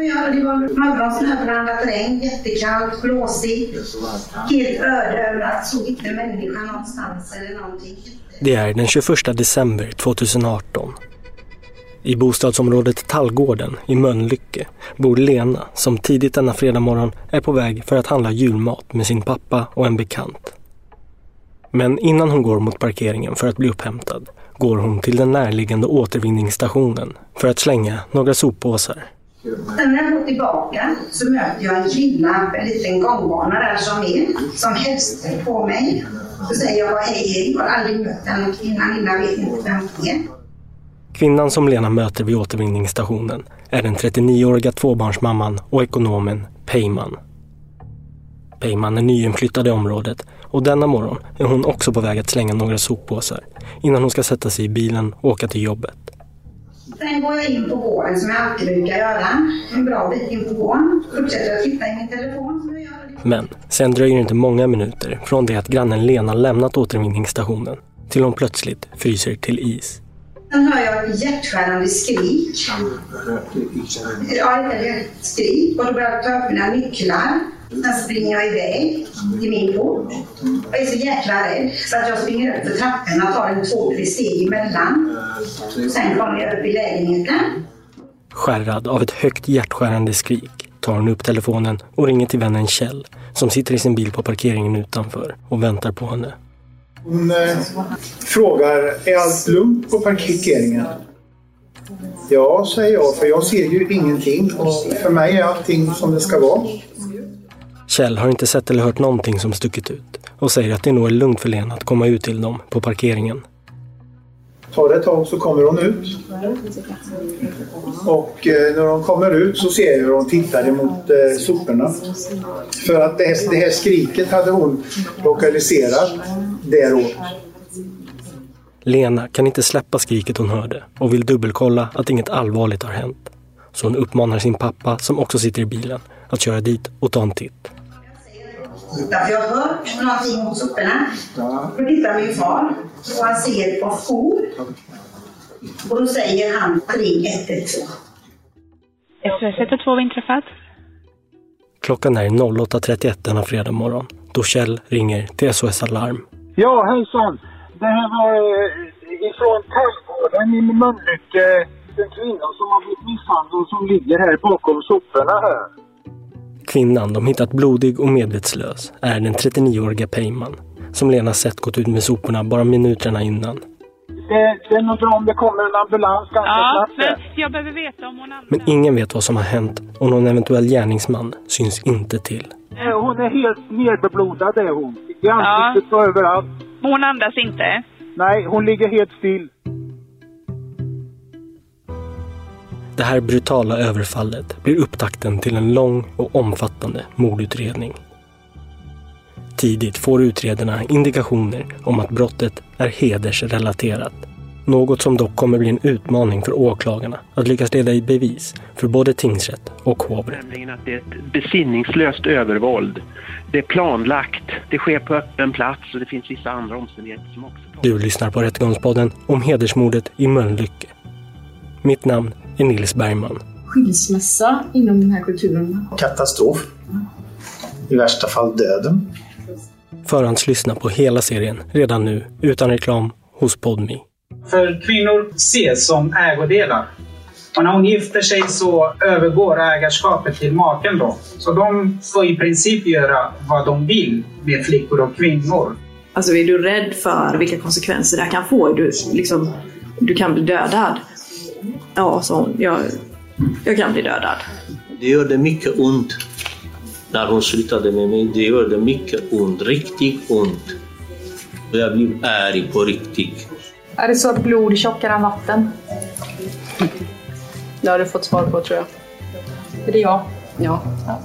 Ja, det var morgon, snöblandat regn, jättekallt, blåsigt, helt ödeörat, såg inte människa någonstans eller någonting. Det är den 21 december 2018. I bostadsområdet Tallgården i Mölnlycke bor Lena som tidigt denna fredag morgon är på väg för att handla julmat med sin pappa och en bekant. Men innan hon går mot parkeringen för att bli upphämtad går hon till den närliggande återvinningsstationen för att slänga några soppåsar. Sen när jag går tillbaka så möter jag en kvinna på en liten gångbana där som är, som hälsar på mig. Så säger jag bara hej hej, har aldrig mött den kvinnan innan, vet inte vem det är. Kvinnan som Lena möter vid återvinningsstationen är den 39-åriga tvåbarnsmamman och ekonomen Peyman. Peyman är nyinflyttad i området och denna morgon är hon också på väg att slänga några soppåsar innan hon ska sätta sig i bilen och åka till jobbet. Sen går jag in på gården som jag alltid brukar göra. En bra bit in på gården. Fortsätter att titta i min telefon som jag gör. Men sen dröjer det inte många minuter från det att grannen Lena lämnat återvinningsstationen till hon plötsligt fryser till is. Sen hör jag ett hjärtskärande skrik. Ja, ett skrik. Och då börjar jag ta upp mina nycklar. Sen springer jag iväg till min port. Jag är så jäkla rädd så att jag springer upp för trapporna och tar en två, tre steg emellan. Sen kommer jag upp i lägenheten. Skärrad av ett högt hjärtskärande skrik tar hon upp telefonen och ringer till vännen Kjell som sitter i sin bil på parkeringen utanför och väntar på henne. Hon eh, frågar, är allt lugnt på parkeringen? Ja, säger jag, för jag ser ju ingenting och för mig är allting som det ska vara. Kjell har inte sett eller hört någonting som stuckit ut och säger att det nog är lugnt för Lena att komma ut till dem på parkeringen. Tar det ett tag så kommer hon ut. Och eh, när hon kommer ut så ser jag hur hon tittar emot eh, soporna. För att det här, det här skriket hade hon lokaliserat däråt. Lena kan inte släppa skriket hon hörde och vill dubbelkolla att inget allvarligt har hänt. Så hon uppmanar sin pappa, som också sitter i bilen, att köra dit och ta en titt. Jag har hört någonting mot soporna. Då tittar min far och han ser ett par skor. Och då säger han ring 112. SOS 112 inträffat. Klockan är 08.31 denna fredag morgon då Kjell ringer till SOS Alarm. Ja, hejsan. Det här var eh, ifrån Tallgården i Mölnlycke. En kvinna som har blivit misshandlad och som ligger här bakom soporna här. Kvinnan de hittat blodig och medvetslös är den 39-åriga Peyman som Lena sett gått ut med soporna bara minuterna innan. Det, det är nog bra om det kommer en ambulans ganska Ja, snabbt. men jag behöver veta om hon använder... Men ingen vet vad som har hänt och någon eventuell gärningsman syns inte till. Eh, Hon är helt nedbeblodad är hon. I ansiktet och överallt. Hon andas inte. Nej, hon ligger helt still. Det här brutala överfallet blir upptakten till en lång och omfattande mordutredning. Tidigt får utredarna indikationer om att brottet är hedersrelaterat. Något som dock kommer bli en utmaning för åklagarna att lyckas leda i bevis för både tingsrätt och hovrätt. Nämligen att det är ett besinningslöst övervåld. Det är planlagt, det sker på öppen plats och det finns vissa andra omständigheter som också... Du lyssnar på Rättegångspodden om hedersmordet i Mölnlycke. Mitt namn är Nils Bergman. Skilsmässa inom den här kulturen. Katastrof. I värsta fall döden. Förhandslyssna på hela serien redan nu utan reklam hos Podmi. För kvinnor ses som ägodelar. Och när hon gifter sig så övergår ägarskapet till maken då. Så de får i princip göra vad de vill med flickor och kvinnor. Alltså är du rädd för vilka konsekvenser det här kan få? Du, liksom, du kan bli dödad. Ja, sa hon. Jag, jag kan bli dödad. Det gjorde mycket ont när hon slutade med mig. Det gjorde mycket ont, riktigt ont. Jag blev arg på riktigt. Är det så att blod är tjockare än vatten? Det har du fått svar på tror jag. Är det jag? Ja. Ja,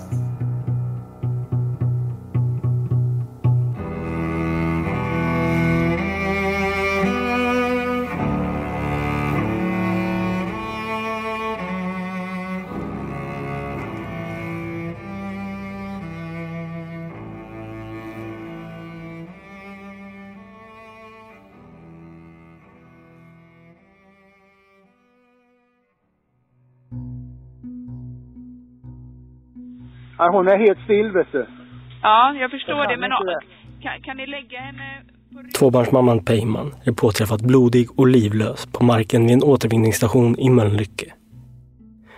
hon är helt still vet du. Ja, jag förstår Jag det. Men ja, det. kan, kan ni lägga henne... Tvåbarnsmamman Peyman är påträffat blodig och livlös på marken vid en återvinningsstation i Mölnlycke.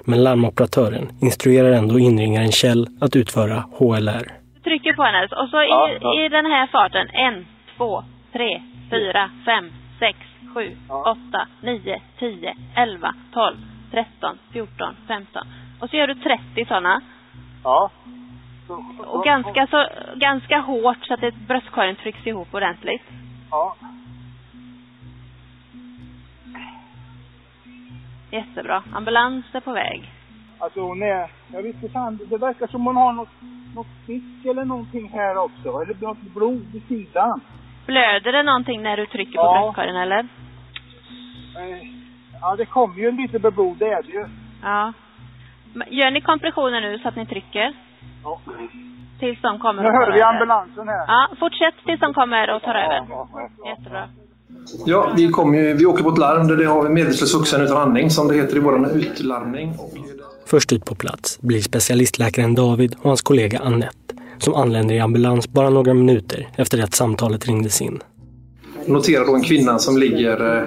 Men larmoperatören instruerar ändå inringaren Kjell att utföra HLR. trycker på henne och så i, Ja, ja. i den här farten. En, två, tre, fyra, fem, sex, sju, åtta, nio, tio, elva, tolv, tretton, fjorton, femton. Och så gör du 30 sådana. Ja. Och ganska, så, ganska hårt så att det, bröstkorgen trycks ihop ordentligt. Ja. Jättebra. Ambulans är på väg. Alltså hon är... Jag vet inte fan, det verkar som hon har något, något fisk eller någonting här också. Eller något blod vid sidan. Blöder det någonting när du trycker på Ja. bröstkorgen eller? Eh, Ja, det kommer ju lite med blod, det är det ju. Ja. Gör ni kompressioner nu så att ni trycker? Ja. Tills de kommer Nu hör vi ambulansen här. Ja, fortsätt tills de kommer och tar över. Jättebra. Ja, vi, kommer ju, vi åker på ett larm där det har vi medvetslös vuxen utan andning som det heter i vår utlarmning. Först ut på plats blir specialistläkaren David och hans kollega Annette som anländer i ambulans bara några minuter efter att samtalet ringdes in. Noterar då en kvinna som ligger eh,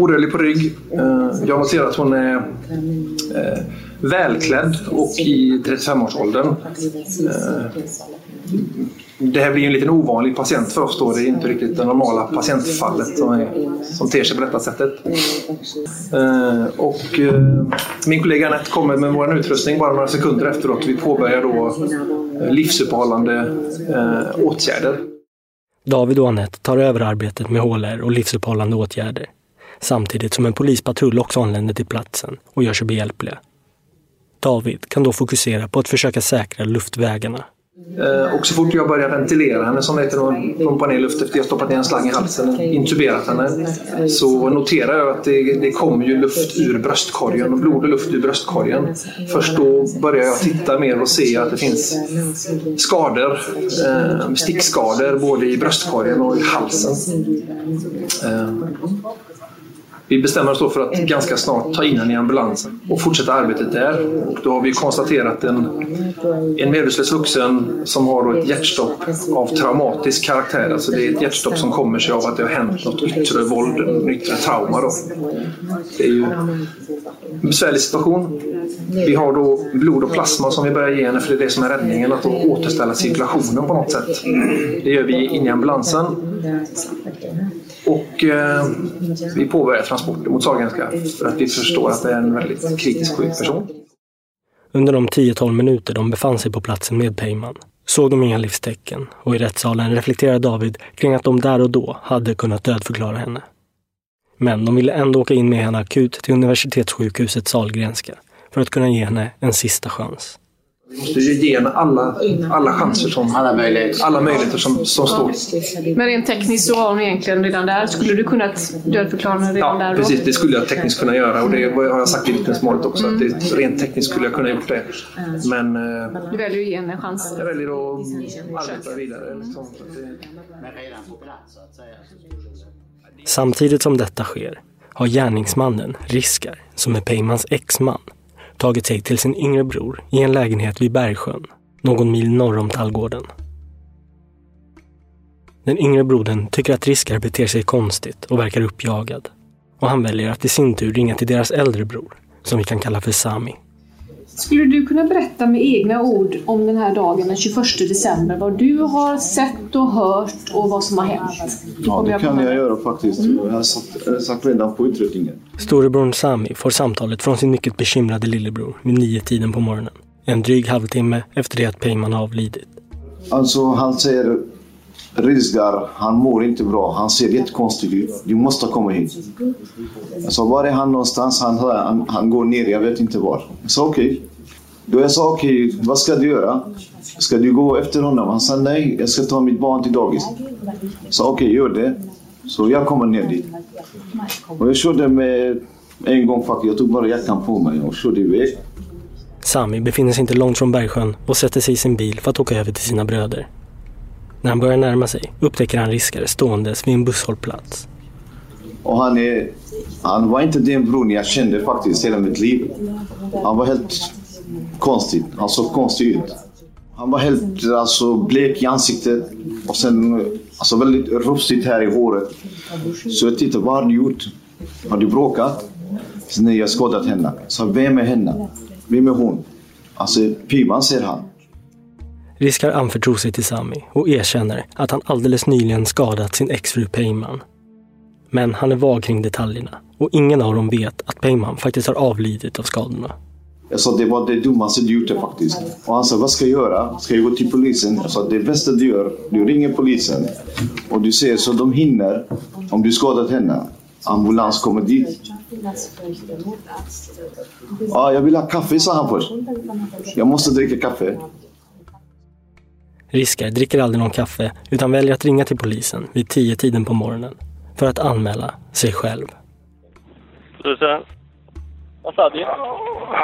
orörlig på rygg. Eh, jag noterar att hon är eh, välklädd och i 35-årsåldern. Eh, det här blir ju en liten ovanlig patient för oss då. Det är inte riktigt det normala patientfallet som, är, som ter sig på detta sättet. Eh, och eh, min kollega Anette kommer med vår utrustning bara några sekunder efteråt. Vi påbörjar då livsuppehållande åtgärder. David och Anette tar över arbetet med HLR och livsuppehållande åtgärder. Samtidigt som en polispatrull också anländer till platsen och gör sig behjälpliga. David kan då fokusera på att försöka säkra luftvägarna. Eh, och så fort jag börjar ventilera henne, som det heter, och pumpar ner luft efter jag stoppat ner en slang i halsen, och intuberat henne, så noterar jag att det, det kommer ju luft ur bröstkorgen och blod och luft ur bröstkorgen. Först då börjar jag titta mer och se att det finns skador, eh, stickskador både i bröstkorgen och i halsen. Eh, vi bestämmer oss då för att ganska snart ta in henne i ambulansen och fortsätta arbetet där. Och då har vi konstaterat en, en medvetslös vuxen som har ett hjärtstopp av traumatisk karaktär. Alltså det är ett hjärtstopp som kommer sig av att det har hänt något yttre våld, yttre trauma. Då. Det är ju en besvärlig situation. Vi har då blod och plasma som vi börjar ge henne för det är det som är räddningen, att återställa cirkulationen på något sätt. Det gör vi inne i ambulansen. Och eh, vi påbörjar transporten mot Sahlgrenska för att vi förstår att det är en väldigt kritiskt sjuk person. Under de 10-12 minuter de befann sig på platsen med Peyman såg de inga livstecken och i rättssalen reflekterade David kring att de där och då hade kunnat dödförklara henne. Men de ville ändå åka in med henne akut till universitetssjukhuset Sahlgrenska för att kunna ge henne en sista chans. Vi måste ju ge henne alla, alla chanser som... Alla möjligheter. Alla möjligheter som, som står. Men rent tekniskt så var hon egentligen redan där. Skulle du kunnat dödförklara henne redan där Ja, precis. Det skulle jag tekniskt kunna göra och det har jag sagt i vittnesmålet också. Att det, rent tekniskt skulle jag kunna gjort det. Men eh, Du väljer att ge henne en chans. jag väljer att arbeta vidare. Liksom. Samtidigt som detta sker har gärningsmannen, Riskar, som är Peymans exman, tagit sig till sin yngre bror i en lägenhet vid Bergsjön, någon mil norr om Tallgården. Den yngre brodern tycker att Riskar beter sig konstigt och verkar uppjagad. Och han väljer att i sin tur ringa till deras äldre bror, som vi kan kalla för Sami. Skulle du kunna berätta med egna ord om den här dagen den 21 december? Vad du har sett och hört och vad som har hänt? Ja, det kan jag göra faktiskt. Jag har satt, satt redan på utryckningen. Storebror Sami får samtalet från sin mycket bekymrade lillebror vid nio tiden på morgonen. En dryg halvtimme efter det att Peyman har avlidit. Alltså han säger Rizgar, han mår inte bra. Han ser jättekonstig ut. Du måste komma hit. Jag sa, var är han någonstans? Han, han, han går ner, jag vet inte var. Jag sa okej. Då jag sa okej, vad ska du göra? Ska du gå efter honom? Han sa nej, jag ska ta mitt barn till dagis. Jag sa okej, gör det. Så jag kommer ner dit. Och jag körde med en gång faktiskt. Jag tog bara jackan på mig och körde iväg. Sami befinner sig inte långt från Bergsjön och sätter sig i sin bil för att åka över till sina bröder. När han börjar närma sig upptäcker han Riskare ståendes vid en busshållplats. Och han, är, han var inte den bron jag kände faktiskt hela mitt liv. Han var helt konstig. Han såg konstig ut. Han var helt alltså, blek i ansiktet och sen alltså, väldigt rufsigt här i håret. Så jag tittade, vad har du gjort? Har du bråkat? Så nej, jag har skadat henne. Så vem är henne? Vem är hon? Alltså, pivan säger han. Riskar anförtror sig till Sami och erkänner att han alldeles nyligen skadat sin exfru Peyman. Men han är vag kring detaljerna och ingen av dem vet att Peyman faktiskt har avlidit av skadorna. Jag sa det var det dummaste du gjort faktiskt. Och han sa vad ska jag göra? Ska jag gå till polisen? Jag sa det bästa du gör, du ringer polisen. Och du ser så de hinner, om du skadat henne. Ambulans kommer dit. Ja, jag vill ha kaffe sa han först. Jag måste dricka kaffe. Riskar dricker aldrig någon kaffe utan väljer att ringa till polisen vid tio tiden på morgonen för att anmäla sig själv. Polisen? Vad sa du?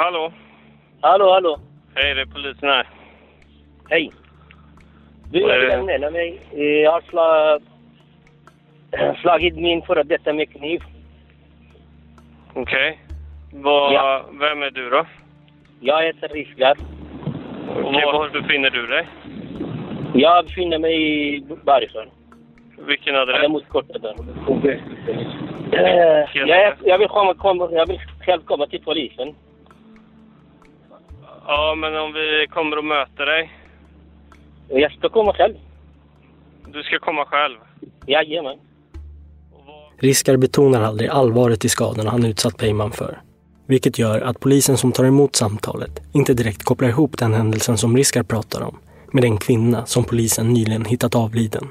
Hallå? Hallå, hallå. Hej, det är polisen här. Hej. Du, jag vill anmäla mig. Eh, Jag har sla... slagit min före detta med kniv. Okej. Vad- Ja. Vem är du då? Jag heter Risgar. Okej, var befinner du dig? Jag befinner mig i Bergsjön. Vilken adress? Eller mot Kortedörr. Eh, jag, jag, vill komma, komma, jag vill själv komma till polisen. Ja, men om vi kommer och möter dig? Jag ska komma själv. Du ska komma själv? Jajamän. Riskar betonar aldrig allvaret i skadorna han utsatt Peyman för. Vilket gör att polisen som tar emot samtalet inte direkt kopplar ihop den händelsen som Riskar pratar om med den kvinna som polisen nyligen hittat avliden.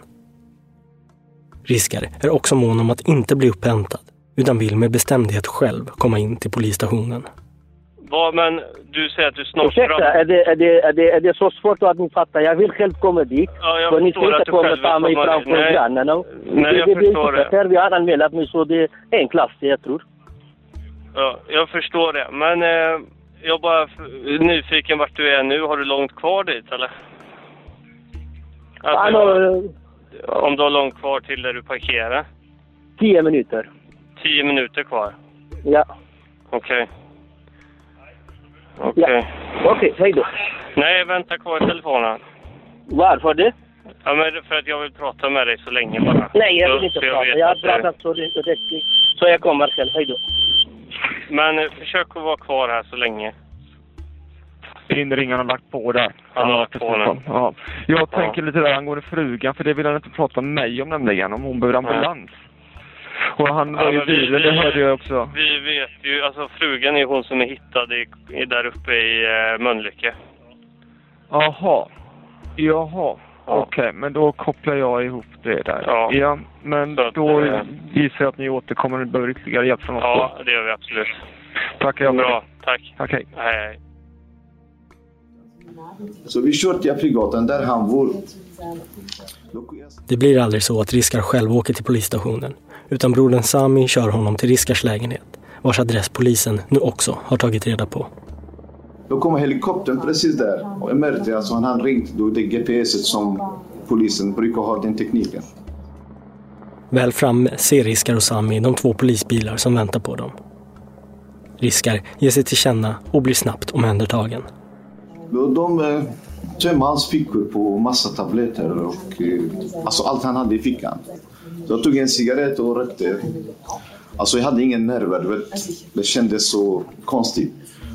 Riskar är också mån om att inte bli upphämtad utan vill med bestämdhet själv komma in till polisstationen. Vad, men du säger att du snart Ursäkta, är det, är, det, är, det, är det så svårt att ni fattar? Jag vill själv komma dit. Ja, jag För ni ska att inte komma och ta mig framför dit. Nej. grannarna. Nej, jag det, det, förstår det. är det. inte Vi har anmält mig så det är en klass jag tror. Ja, jag förstår det. Men eh, jag är bara nyfiken vart du är nu. Har du långt kvar dit, eller? Alltså, om du har långt kvar till där du parkerar? tio minuter. Tio minuter kvar? Ja. Okej. Okej. Okej, hej då. Nej, vänta kvar i telefonen. Varför det? Ja, men för att jag vill prata med dig så länge bara. Nej, jag vill inte så prata. vet Jag har pratat så riktigt. Så jag kommer själv. Hej då. Men eh, försök att vara kvar här så länge. Inringaren har lagt på där. Han har lagt på nu. Ja. Jag tänker lite där angående frugan, för det vill han inte prata med mig om nämligen, om hon behöver ambulans. Och han var Ja, ju vi- bilen, det hörde jag också. Vi vet ju, alltså frugan är hon som är hittad i, i där uppe i eh, Mölnlycke. Jaha. Jaha. Okej, men då kopplar jag ihop det där. Ja. men Så att, då eh, gissar jag att ni återkommer och behöver ytterligare hjälp från oss. Ja, det gör vi absolut. Tackar jag Bra, tack. Hej. Hej, hej. Så vi kör till Afrikgatan där han bor. Det blir aldrig så att Riskar själv åker till polisstationen, utan brodern Sami kör honom till Riskars lägenhet, vars adress polisen nu också har tagit reda på. Då kommer helikoptern precis där och märkte alltså han ringt då det GPS som polisen brukar ha den tekniken. Väl framme ser Riskar och Sami de två polisbilar som väntar på dem. Riskar ger sig till känna och blir snabbt omhändertagen. De eh, tömde hans fickor på massa tabletter och eh, alltså allt han hade i fickan. Så jag tog en cigarett och rökte. Alltså jag hade ingen nerver. Det kändes så konstigt.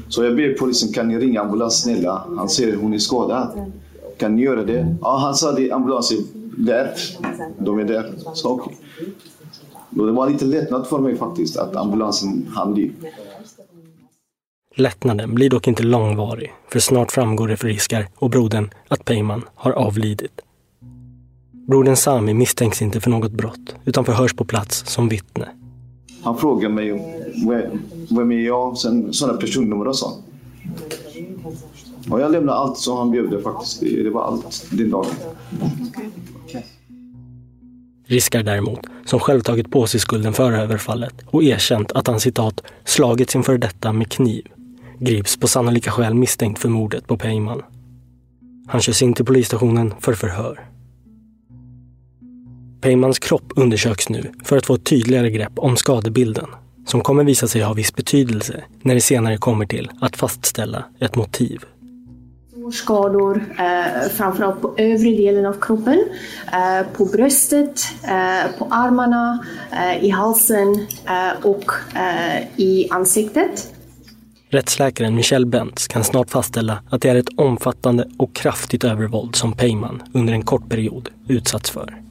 Så jag ber polisen, kan ni ringa ambulans snälla? Han säger hon är skadad. Kan ni göra det? Ja, han sa det, ambulansen är där. De är där. Så okej. Okay. Det var lite lättnad för mig faktiskt att ambulansen hann dit. Lättnaden blir dock inte långvarig, för snart framgår det för Riskar och brodern att Peyman har avlidit. Brodern Sami misstänks inte för något brott, utan förhörs på plats som vittne. Han frågar mig vem är jag, sen sådana personnummer och sånt. Och jag lämnade allt som han bjöd faktiskt. Det var allt den dagen. Riskar däremot, som själv tagit på sig skulden för överfallet och erkänt att han citat slagit sin före detta med kniv, grips på sannolika skäl misstänkt för mordet på Peyman. Han körs in till polisstationen för förhör. Peymans kropp undersöks nu för att få ett tydligare grepp om skadebilden som kommer visa sig ha viss betydelse när det senare kommer till att fastställa ett motiv. Skador eh, framförallt på övre delen av kroppen, eh, på bröstet, eh, på armarna, eh, i halsen eh, och eh, i ansiktet. Rättsläkaren Michelle Bentz kan snart fastställa att det är ett omfattande och kraftigt övervåld som Peyman under en kort period utsatts för.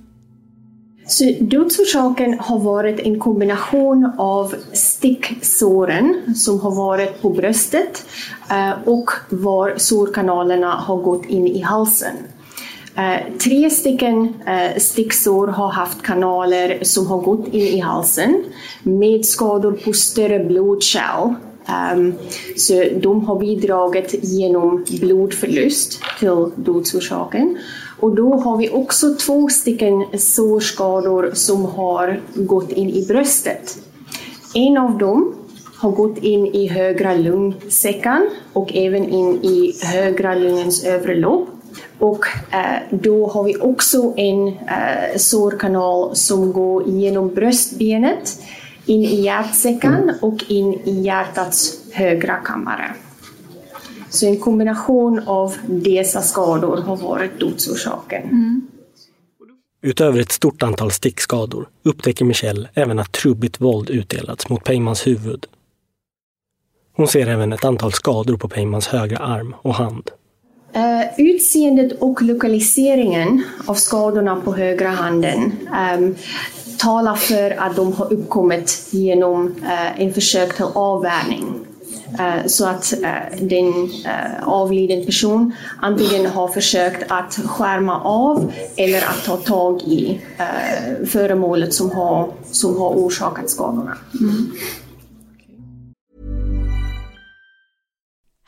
Så dödsorsaken har varit en kombination av sticksåren som har varit på bröstet eh, och var sårkanalerna har gått in i halsen. Eh, tre stycken eh, sticksår har haft kanaler som har gått in i halsen med skador på större blodkärl. Ehm, så de har bidragit genom blodförlust till dödsorsaken. Och då har vi också två stycken sårskador som har gått in i bröstet. En av dem har gått in i högra lungsäcken och även in i högra lungens övre lob. Och eh, då har vi också en eh, sårkanal som går genom bröstbenet, in i hjärtsäcken och in i hjärtats högra kammare. Så en kombination av dessa skador har varit dödsorsaken. Mm. Utöver ett stort antal stickskador upptäcker Michelle även att trubbigt våld utdelats mot Peymans huvud. Hon ser även ett antal skador på Peymans högra arm och hand. Uh, utseendet och lokaliseringen av skadorna på högra handen um, talar för att de har uppkommit genom eh, en försök till avvärjning. Eh, så att eh, den avliden person antingen har försökt att skärma av eller att ta tag i föremålet som har, som har orsakat skadorna. Mm.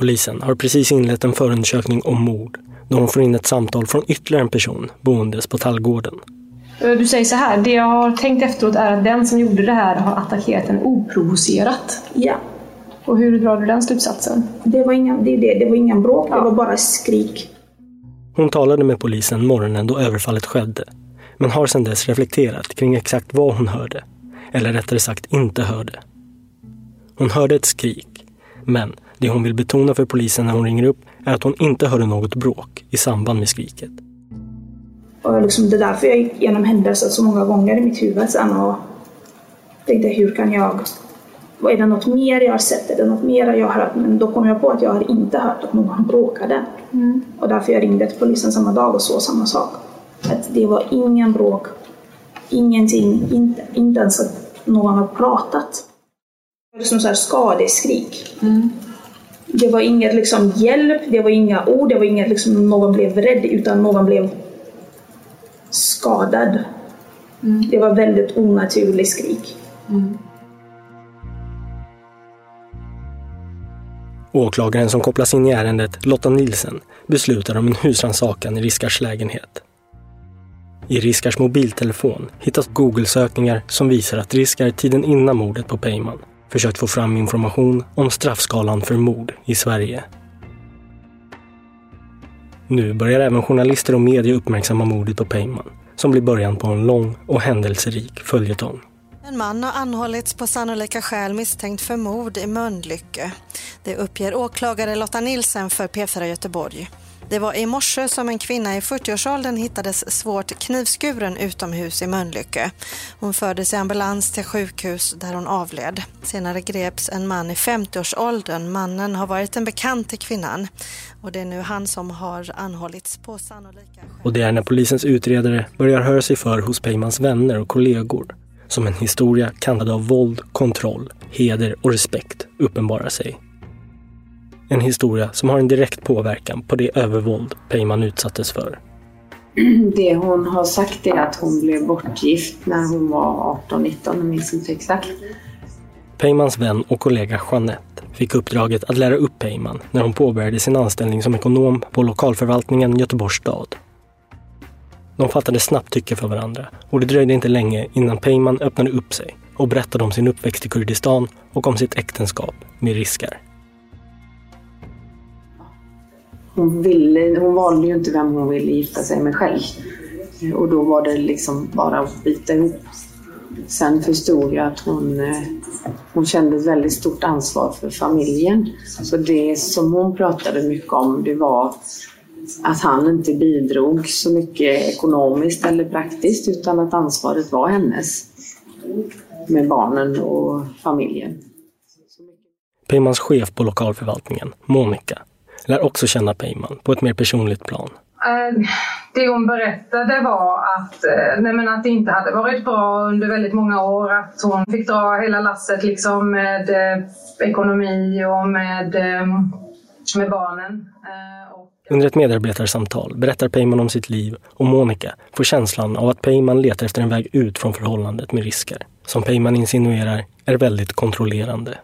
Polisen har precis inlett en förundersökning om mord då de får in ett samtal från ytterligare en person boendes på Tallgården. Du säger så här, det jag har tänkt efteråt är att den som gjorde det här har attackerat en oprovocerat. Ja. Och hur drar du den slutsatsen? Det var inga, det, det, det var ingen bråk, det var bara skrik. Hon talade med polisen morgonen då överfallet skedde, men har sedan dess reflekterat kring exakt vad hon hörde. Eller rättare sagt inte hörde. Hon hörde ett skrik, men det hon vill betona för polisen när hon ringer upp är att hon inte hörde något bråk i samband med skriket. Och liksom det är därför jag gick igenom händelser så många gånger i mitt huvud sen och tänkte hur kan jag... Är det något mer jag har sett? Är det något mer jag har hört? Men då kom jag på att jag har inte hört att någon bråkade. Mm. Och därför jag ringde till polisen samma dag och så samma sak. Att det var ingen bråk, ingenting, inte, inte ens att någon har pratat. Det var som så här skadeskrik. Det var inget liksom hjälp, det var inga ord, det var inget liksom någon blev rädd utan någon blev skadad. Det var väldigt onaturlig skrik. Åklagaren som kopplas in i ärendet, Lotta Nilsen, beslutar om en husrannsakan i Riskars lägenhet. I Riskars mobiltelefon hittas Google-sökningar som visar att Riskar tiden innan mordet på Peyman försökt få fram information om straffskalan för mord i Sverige. Nu börjar även journalister och media uppmärksamma mordet på Peyman, som blir början på en lång och händelserik följetong. En man har anhållits på sannolika skäl misstänkt för mord i Mölnlycke. Det uppger åklagare Lotta Nilsen för P4 Göteborg. Det var i morse som en kvinna i 40-årsåldern hittades svårt knivskuren utomhus i Mölnlycke. Hon fördes i ambulans till sjukhus där hon avled. Senare greps en man i 50-årsåldern. Mannen har varit en bekant till kvinnan. Och det är nu han som har anhållits på sannolika Och det är när polisens utredare börjar höra sig för hos Peymans vänner och kollegor som en historia kantad av våld, kontroll, heder och respekt uppenbarar sig. En historia som har en direkt påverkan på det övervåld Peyman utsattes för. Det hon har sagt är att hon blev bortgift när hon var 18-19, jag minns inte exakt. Peymans vän och kollega Jeanette fick uppdraget att lära upp Peyman när hon påbörjade sin anställning som ekonom på lokalförvaltningen Göteborgs stad. De fattade snabbt tycke för varandra och det dröjde inte länge innan Peyman öppnade upp sig och berättade om sin uppväxt i Kurdistan och om sitt äktenskap med Riskar. Hon, ville, hon valde ju inte vem hon ville gifta sig med själv. Och då var det liksom bara att bita ihop. Sen förstod jag att hon, eh, hon kände ett väldigt stort ansvar för familjen. Så det som hon pratade mycket om det var att han inte bidrog så mycket ekonomiskt eller praktiskt utan att ansvaret var hennes. Med barnen och familjen. Peymans chef på lokalförvaltningen, Monica, lär också känna Peyman på ett mer personligt plan. Eh, Det hon berättade var att, eh, nej men att det inte hade varit bra under väldigt många år. Att hon fick dra hela lasset liksom med eh, ekonomi och med, med barnen. Under ett medarbetarsamtal berättar Peyman om sitt liv och Monica får känslan av att Peyman letar efter en väg ut från förhållandet med Riskar, som Peyman insinuerar är väldigt kontrollerande.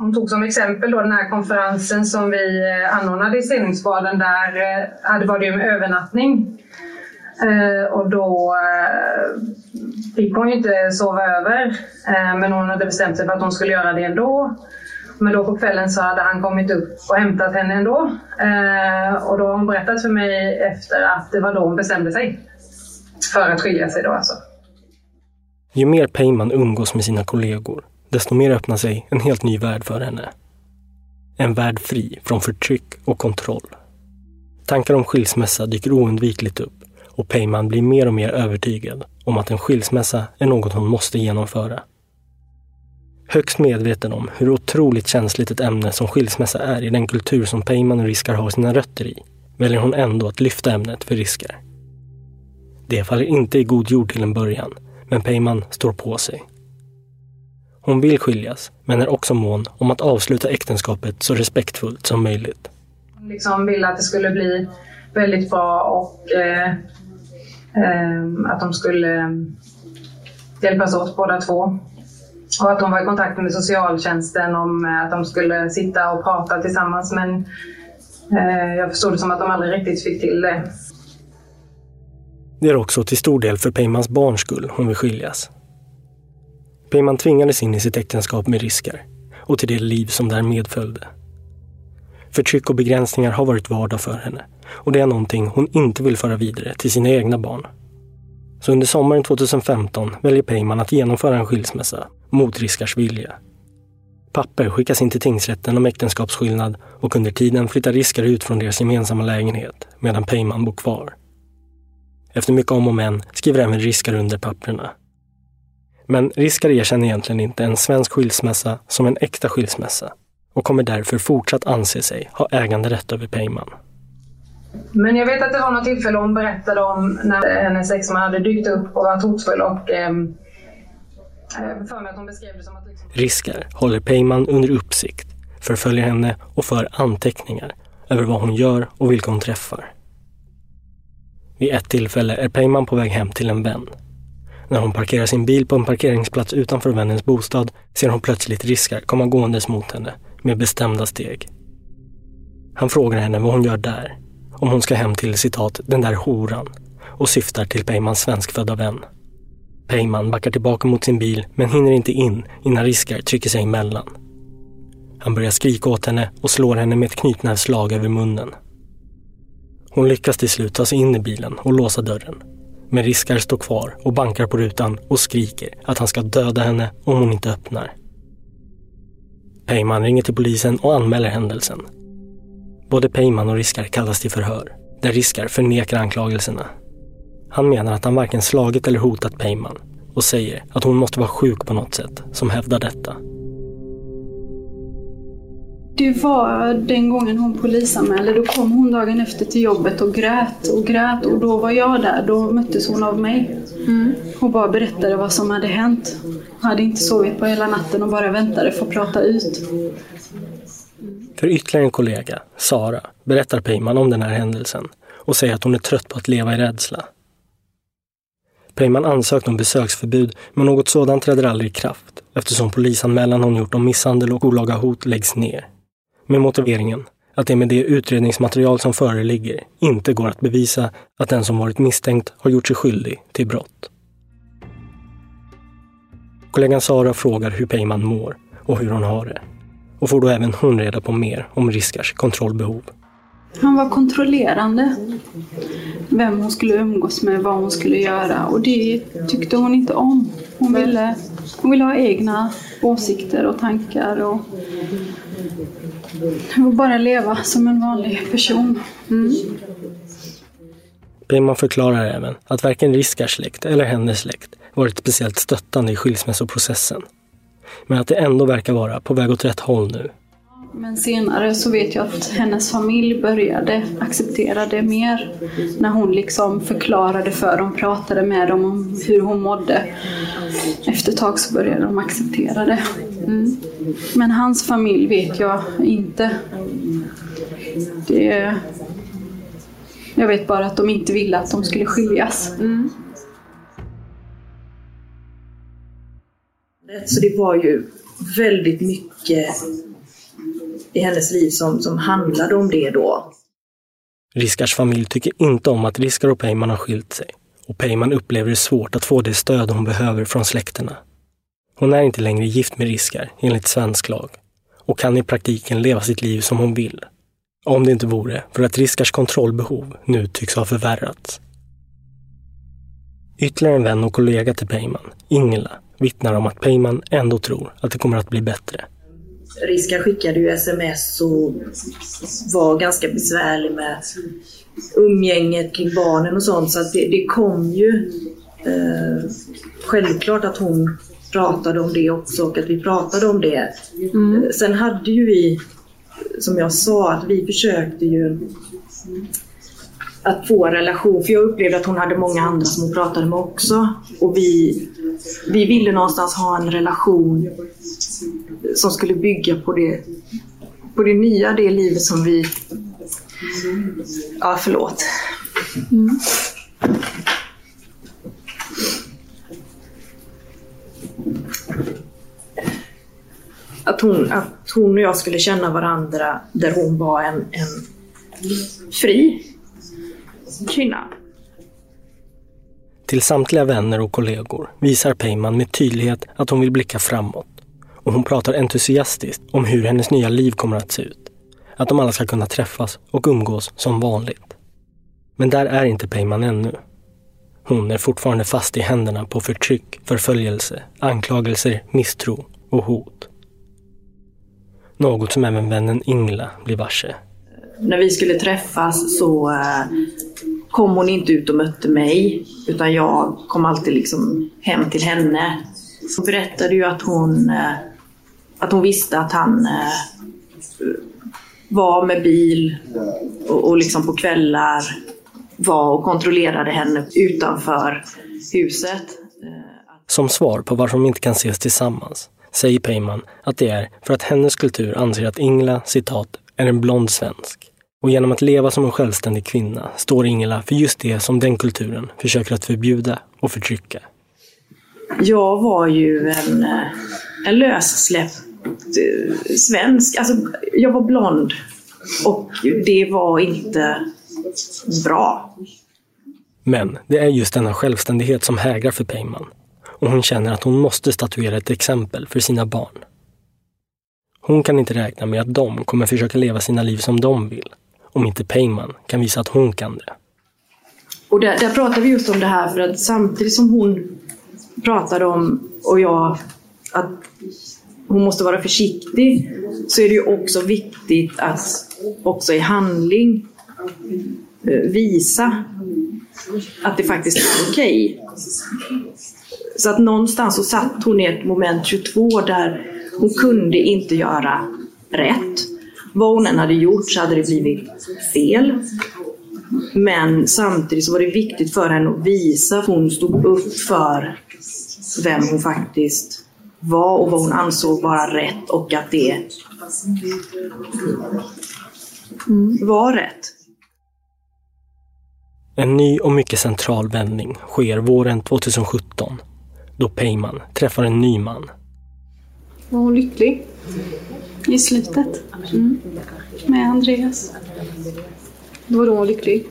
Hon tog som exempel då den här konferensen som vi eh, anordnade i Stenungsbaden. Där eh, hade var det ju med övernattning. Eh, och då fick hon ju inte sova över. Men hon hade bestämt sig för att hon skulle göra det ändå. Men då på kvällen så hade han kommit upp och hämtat henne ändå. Och då har hon berättat för mig efter att det var då hon bestämde sig för att skilja sig då alltså. Ju mer Peyman umgås med sina kollegor, desto mer öppnar sig en helt ny värld för henne. En värld fri från förtryck och kontroll. Tankar om skilsmässa dyker oundvikligt upp och Peyman blir mer och mer övertygad om att en skilsmässa är något hon måste genomföra. Högst medveten om hur otroligt känsligt ett ämne som skilsmässa är i den kultur som Peyman och Riskar har sina rötter i, väljer hon ändå att lyfta ämnet för Riskar. Det faller inte i god jord till en början, men Peyman står på sig. Hon vill skiljas, men är också mån om att avsluta äktenskapet så respektfullt som möjligt. Hon liksom ville att det skulle bli väldigt bra och eh, eh, att de skulle hjälpas åt båda två. Och att de var i kontakt med socialtjänsten om eh, att de skulle sitta och prata tillsammans men eh, jag förstod det som att de aldrig riktigt fick till det. Det är också till stor del för Peymans barns skull hon vill skiljas. Peyman tvingades in i sitt äktenskap med risker och till det liv som där medföljde. Förtryck och begränsningar har varit vardag för henne och det är någonting hon inte vill föra vidare till sina egna barn. Så under sommaren 2015 väljer Peyman att genomföra en skilsmässa mot Riskars vilja. Papper skickas in till tingsrätten om äktenskapsskillnad och under tiden flyttar Riskar ut från deras gemensamma lägenhet medan Peyman bor kvar. Efter mycket om och men skriver även Riskar under papperna. Men Riskar erkänner egentligen inte en svensk skilsmässa som en äkta skilsmässa och kommer därför fortsatt anse sig ha äganderätt över Peyman. Men jag vet att det var något tillfälle hon berättade om när hennes exman hade dykt upp och varit hotfull och eh, för mig att hon beskrev det som att... Liksom... Riskar håller Peyman under uppsikt, förföljer henne och för anteckningar över vad hon gör och vilka hon träffar. Vid ett tillfälle är Peyman på väg hem till en vän. När hon parkerar sin bil på en parkeringsplats utanför vännens bostad ser hon plötsligt Riskar komma gåendes mot henne med bestämda steg. Han frågar henne vad hon gör där, om hon ska hem till citat ”den där horan” och syftar till Peymans svenskfödda vän. Peyman backar tillbaka mot sin bil men hinner inte in innan Riskar trycker sig emellan. Han börjar skrika åt henne och slår henne med ett knytnävsslag över munnen. Hon lyckas till slut ta sig in i bilen och låsa dörren. Men Riskar står kvar och bankar på rutan och skriker att han ska döda henne om hon inte öppnar. Peyman ringer till polisen och anmäler händelsen. Både Peyman och Riskar kallas till förhör, där Riskar förnekar anklagelserna. Han menar att han varken slagit eller hotat Peyman och säger att hon måste vara sjuk på något sätt som hävdar detta. Det var den gången hon polisanmälde. Då kom hon dagen efter till jobbet och grät och grät och då var jag där. Då möttes hon av mig. Mm. Hon bara berättade vad som hade hänt. Hon hade inte sovit på hela natten och bara väntade för att prata ut. För ytterligare en kollega, Sara, berättar Peyman om den här händelsen och säger att hon är trött på att leva i rädsla. Peyman ansökte om besöksförbud men något sådant träder aldrig i kraft eftersom polisanmälan hon gjort om misshandel och olaga hot läggs ner med motiveringen att det med det utredningsmaterial som föreligger inte går att bevisa att den som varit misstänkt har gjort sig skyldig till brott. Kollegan Sara frågar hur Peyman mår och hur hon har det och får då även hon reda på mer om Riskars kontrollbehov. Han var kontrollerande. Vem hon skulle umgås med, vad hon skulle göra och det tyckte hon inte om. Hon ville, hon ville ha egna åsikter och tankar och och bara leva som en vanlig person. Mm. Peyman förklarar även att varken Riskars släkt eller hennes släkt varit speciellt stöttande i skilsmässoprocessen. Men att det ändå verkar vara på väg åt rätt håll nu. Men senare så vet jag att hennes familj började acceptera det mer. När hon liksom förklarade för dem, pratade med dem om hur hon mådde. Efter ett tag så började de acceptera det. Mm. Men hans familj vet jag inte. Det... Jag vet bara att de inte ville att de skulle skiljas. Mm. Så det var ju väldigt mycket i hennes liv som, som handlade om det då. Riskars familj tycker inte om att Riskar och Peyman har skilt sig och Peyman upplever det svårt att få det stöd hon behöver från släkterna. Hon är inte längre gift med Riskar enligt svensk lag och kan i praktiken leva sitt liv som hon vill. Om det inte vore för att Riskars kontrollbehov nu tycks ha förvärrats. Ytterligare en vän och kollega till Peyman, Ingela, vittnar om att Peyman ändå tror att det kommer att bli bättre. Riskar skickade ju sms och var ganska besvärlig med umgänget kring barnen och sånt. Så det, det kom ju eh, självklart att hon pratade om det också och att vi pratade om det. Mm. Sen hade ju vi, som jag sa, att vi försökte ju att få en relation. För jag upplevde att hon hade många andra som hon pratade med också. Och vi, vi ville någonstans ha en relation som skulle bygga på det, på det nya, det livet som vi... Ja, förlåt. Mm. Att hon, att hon och jag skulle känna varandra där hon var en, en fri kvinna. Till samtliga vänner och kollegor visar Peyman med tydlighet att hon vill blicka framåt. Och hon pratar entusiastiskt om hur hennes nya liv kommer att se ut. Att de alla ska kunna träffas och umgås som vanligt. Men där är inte Peyman ännu. Hon är fortfarande fast i händerna på förtryck, förföljelse, anklagelser, misstro och hot. Något som även vännen Ingla blir varse. När vi skulle träffas så eh, kom hon inte ut och mötte mig utan jag kom alltid liksom hem till henne. Hon berättade ju att hon, eh, att hon visste att han eh, var med bil och, och liksom på kvällar var och kontrollerade henne utanför huset. Som svar på varför de inte kan ses tillsammans säger Peyman att det är för att hennes kultur anser att Ingela, citat, är en blond svensk. Och genom att leva som en självständig kvinna står Ingela för just det som den kulturen försöker att förbjuda och förtrycka. Jag var ju en, eh, en lössläppt eh, svensk. Alltså, jag var blond och det var inte bra. Men det är just denna självständighet som hägrar för Peyman. Och hon känner att hon måste statuera ett exempel för sina barn. Hon kan inte räkna med att de kommer försöka leva sina liv som de vill om inte Peyman kan visa att hon kan det. Och där, där pratar vi just om det här för att samtidigt som hon pratade om, och jag, att hon måste vara försiktig, så är det ju också viktigt att också i handling eh, visa att det faktiskt är okej. Okay. Så att någonstans så satt hon i ett moment 22 där hon kunde inte göra rätt. Vad hon än hade gjort så hade det blivit fel. Men samtidigt så var det viktigt för henne att visa att hon stod upp för vem hon faktiskt var och vad hon ansåg vara rätt och att det var rätt. En ny och mycket central vändning sker våren 2017 då Peyman träffar en ny man. Var hon lycklig? I slutet? Mm. Med Andreas. Då var hon lycklig?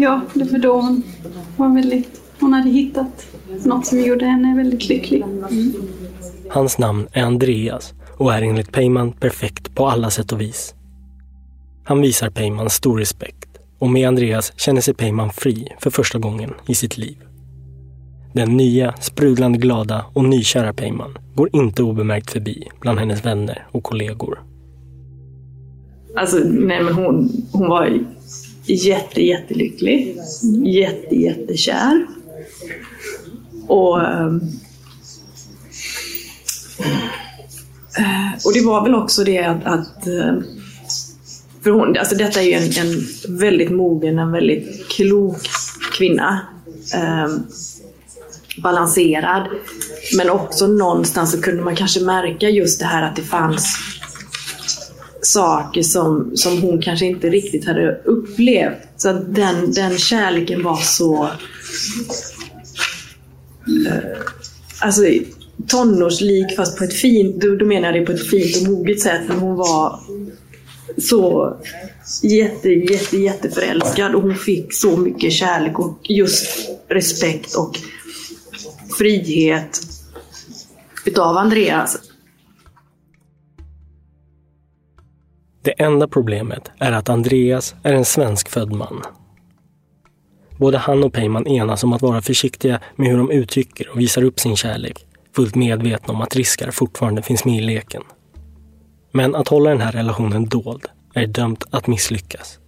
Ja, det var då hon var väldigt... Hon hade hittat något som gjorde henne väldigt lycklig. Mm. Hans namn är Andreas och är enligt Peyman perfekt på alla sätt och vis. Han visar Peyman stor respekt och med Andreas känner sig Peyman fri för första gången i sitt liv. Den nya, sprudlande glada och nykära Peyman går inte obemärkt förbi bland hennes vänner och kollegor. Alltså, nej men hon, hon var jätte, jättelycklig. Jätte, jättekär. Och, ehm, eh, och det var väl också det att, att ehm, för hon, alltså detta är ju en, en väldigt mogen, en väldigt klok kvinna. Ehm, Balanserad. Men också någonstans så kunde man kanske märka just det här att det fanns saker som, som hon kanske inte riktigt hade upplevt. Så att den, den kärleken var så... Eh, alltså tonårslik fast på ett fint, då, då menar jag det på ett fint och moget sätt. Men hon var så jätte, jätte, jätteförälskad och hon fick så mycket kärlek och just respekt och frihet utav Andreas. Alltså. Det enda problemet är att Andreas är en svenskfödd man. Både han och Peyman enas om att vara försiktiga med hur de uttrycker och visar upp sin kärlek, fullt medvetna om att risker fortfarande finns med i leken. Men att hålla den här relationen dold är dömt att misslyckas.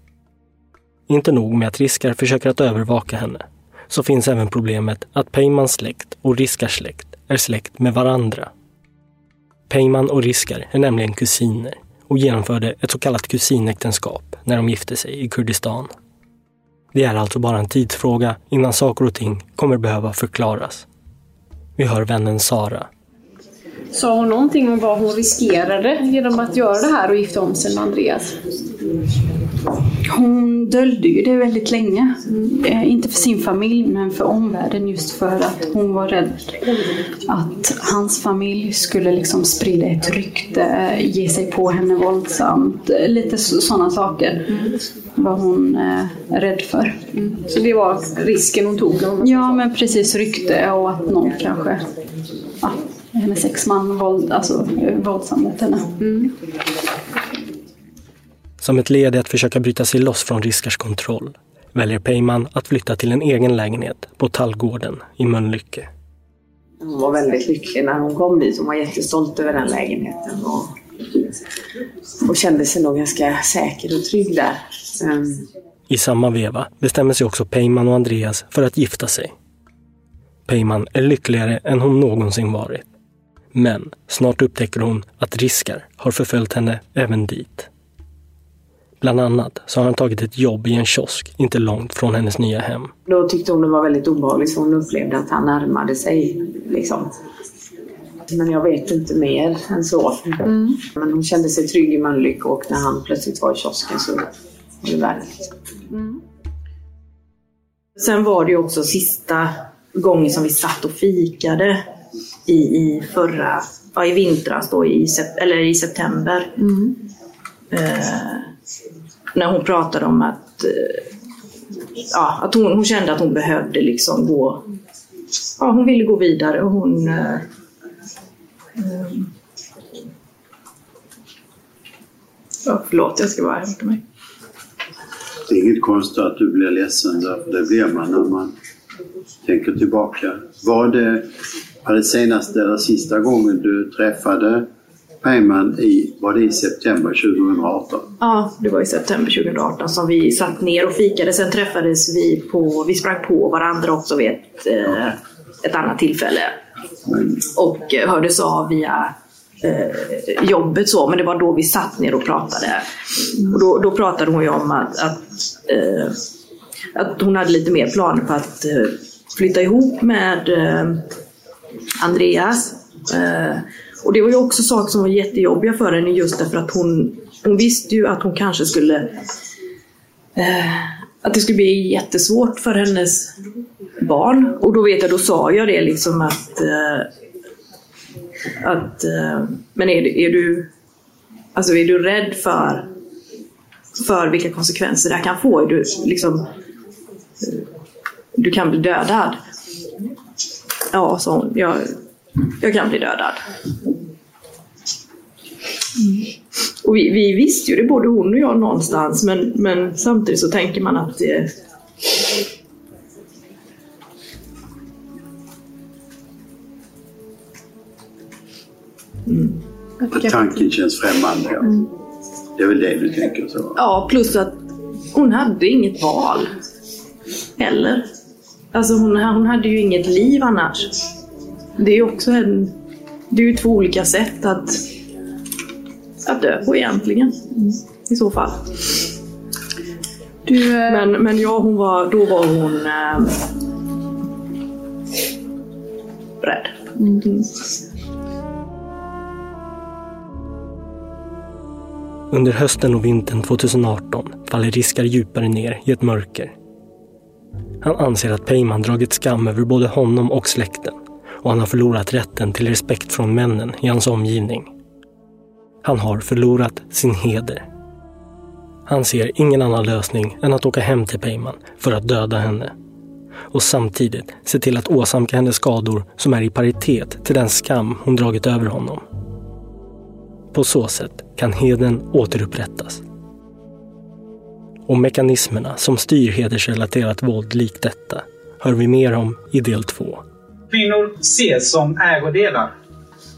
Inte nog med att Riskar försöker att övervaka henne, så finns även problemet att Peymans släkt och Riskars släkt är släkt med varandra. Peyman och Riskar är nämligen kusiner och genomförde ett så kallat kusinäktenskap när de gifte sig i Kurdistan. Det är alltså bara en tidsfråga innan saker och ting kommer behöva förklaras. Vi hör vännen Sara. Sa hon någonting om vad hon riskerade genom att göra det här och gifta om sig med Andreas? Hon döljde ju det väldigt länge. Eh, inte för sin familj, men för omvärlden just för att hon var rädd att hans familj skulle liksom sprida ett rykte, ge sig på henne våldsamt. Lite sådana saker var hon eh, rädd för. Så det var risken hon tog? Ja, men precis. Rykte och att någon kanske ja, hennes exman våld, alltså, våldsam mot henne. Som ett led i att försöka bryta sig loss från Riskars kontroll väljer Peyman att flytta till en egen lägenhet på Tallgården i Mölnlycke. Hon var väldigt lycklig när hon kom dit. Hon var jättestolt över den lägenheten. Och, och kände sig nog ganska säker och trygg där. Um, I samma veva bestämmer sig också Peyman och Andreas för att gifta sig. Peyman är lyckligare än hon någonsin varit. Men snart upptäcker hon att Riskar har förföljt henne även dit. Bland annat så har han tagit ett jobb i en kiosk inte långt från hennes nya hem. Då tyckte hon det var väldigt obehagligt för hon upplevde att han närmade sig. Liksom. Men jag vet inte mer än så. Mm. Men hon kände sig trygg i Mölnlycke och när han plötsligt var i kiosken så var det värre. Sen var det ju också sista gången som vi satt och fikade i, i förra, ja, i vintras då, i, eller i september. Eh, när hon pratade om att, eh, ja, att hon, hon kände att hon behövde liksom gå, ja hon ville gå vidare och hon eh, eh, Ja, förlåt, jag ska bara hämta mig. Det är inget konstigt att du blir ledsen, det blir man när man tänker tillbaka. Var det, var det senaste eller sista gången du träffade Peyman i, var det i september 2018? Ja, det var i september 2018 som vi satt ner och fikade. Sen träffades vi på, vi sprang på varandra också vid ett, eh, ett annat tillfälle. Och eh, hördes av via eh, jobbet så, men det var då vi satt ner och pratade. Och då, då pratade hon ju om att, att, eh, att hon hade lite mer planer på att eh, flytta ihop med eh, Andreas. Eh, och det var ju också saker som var jättejobbiga för henne just därför att hon, hon visste ju att hon kanske skulle eh, att det skulle bli jättesvårt för hennes barn. Och då vet jag, då sa jag det liksom att eh, att men är, är du alltså är du rädd för för vilka konsekvenser det här kan få? Är du liksom du kan bli dödad. Ja, sa hon. Jag, jag kan bli dödad. Och vi, vi visste ju det, både hon och jag någonstans, men, men samtidigt så tänker man att det... Att tanken känns främmande. Ja. Mm. Det är väl det du tänker så? Ja, plus att hon hade inget val. Heller. Alltså hon, hon hade ju inget liv annars. Det är ju också en... Det är ju två olika sätt att, att dö på egentligen. I så fall. Du, eh, men, men ja, hon var, då var hon eh, rädd. Mm. Under hösten och vintern 2018 faller Riskar djupare ner i ett mörker. Han anser att Peyman dragit skam över både honom och släkten och han har förlorat rätten till respekt från männen i hans omgivning. Han har förlorat sin heder. Han ser ingen annan lösning än att åka hem till Peyman för att döda henne. Och samtidigt se till att åsamka henne skador som är i paritet till den skam hon dragit över honom. På så sätt kan heden återupprättas. Och mekanismerna som styr hedersrelaterat våld likt detta hör vi mer om i del två. Kvinnor ses som ägodelar.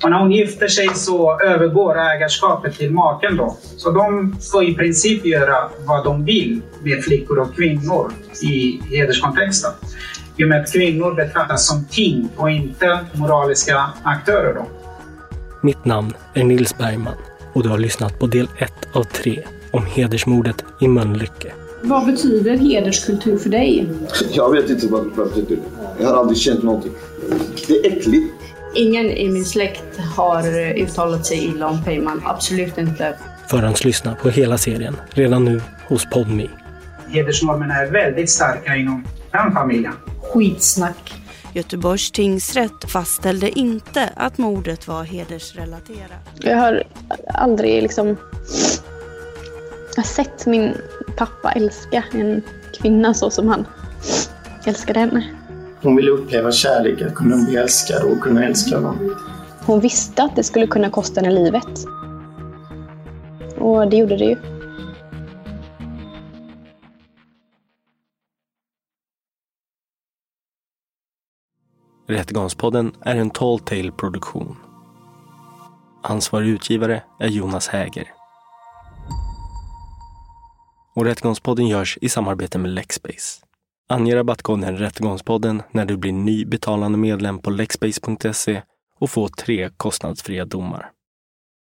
Och när hon gifter sig så övergår ägarskapet till maken då. Så de får i princip göra vad de vill med flickor och kvinnor i hederskontexten. I och med att kvinnor betraktas som ting och inte moraliska aktörer då. Mitt namn är Nils Bergman och du har lyssnat på del 1 av 3 om hedersmordet i Mölnlycke. Vad betyder hederskultur för dig? Jag vet inte vad det betyder. Jag har aldrig känt någonting. Det är äckligt. Ingen i min släkt har uttalat sig illa om Peyman. Absolut inte. Förhandslyssna på hela serien redan nu hos Podme. Hedersnormerna är väldigt starka inom den familjen. Skitsnack. Göteborgs tingsrätt fastställde inte att mordet var hedersrelaterat. Jag har aldrig liksom jag har sett min pappa älska en kvinna så som han älskade henne. Hon ville uppleva kärlek, att kunna bli älskad och kunna älska någon. Hon visste att det skulle kunna kosta henne livet. Och det gjorde det ju. Rättegångspodden är en Tall Tale-produktion. Ansvarig utgivare är Jonas Häger. Och Rättegångspodden görs i samarbete med Lexbase. Ange rabattkoden Rättegångspodden när du blir ny betalande medlem på lexbase.se och få tre kostnadsfria domar.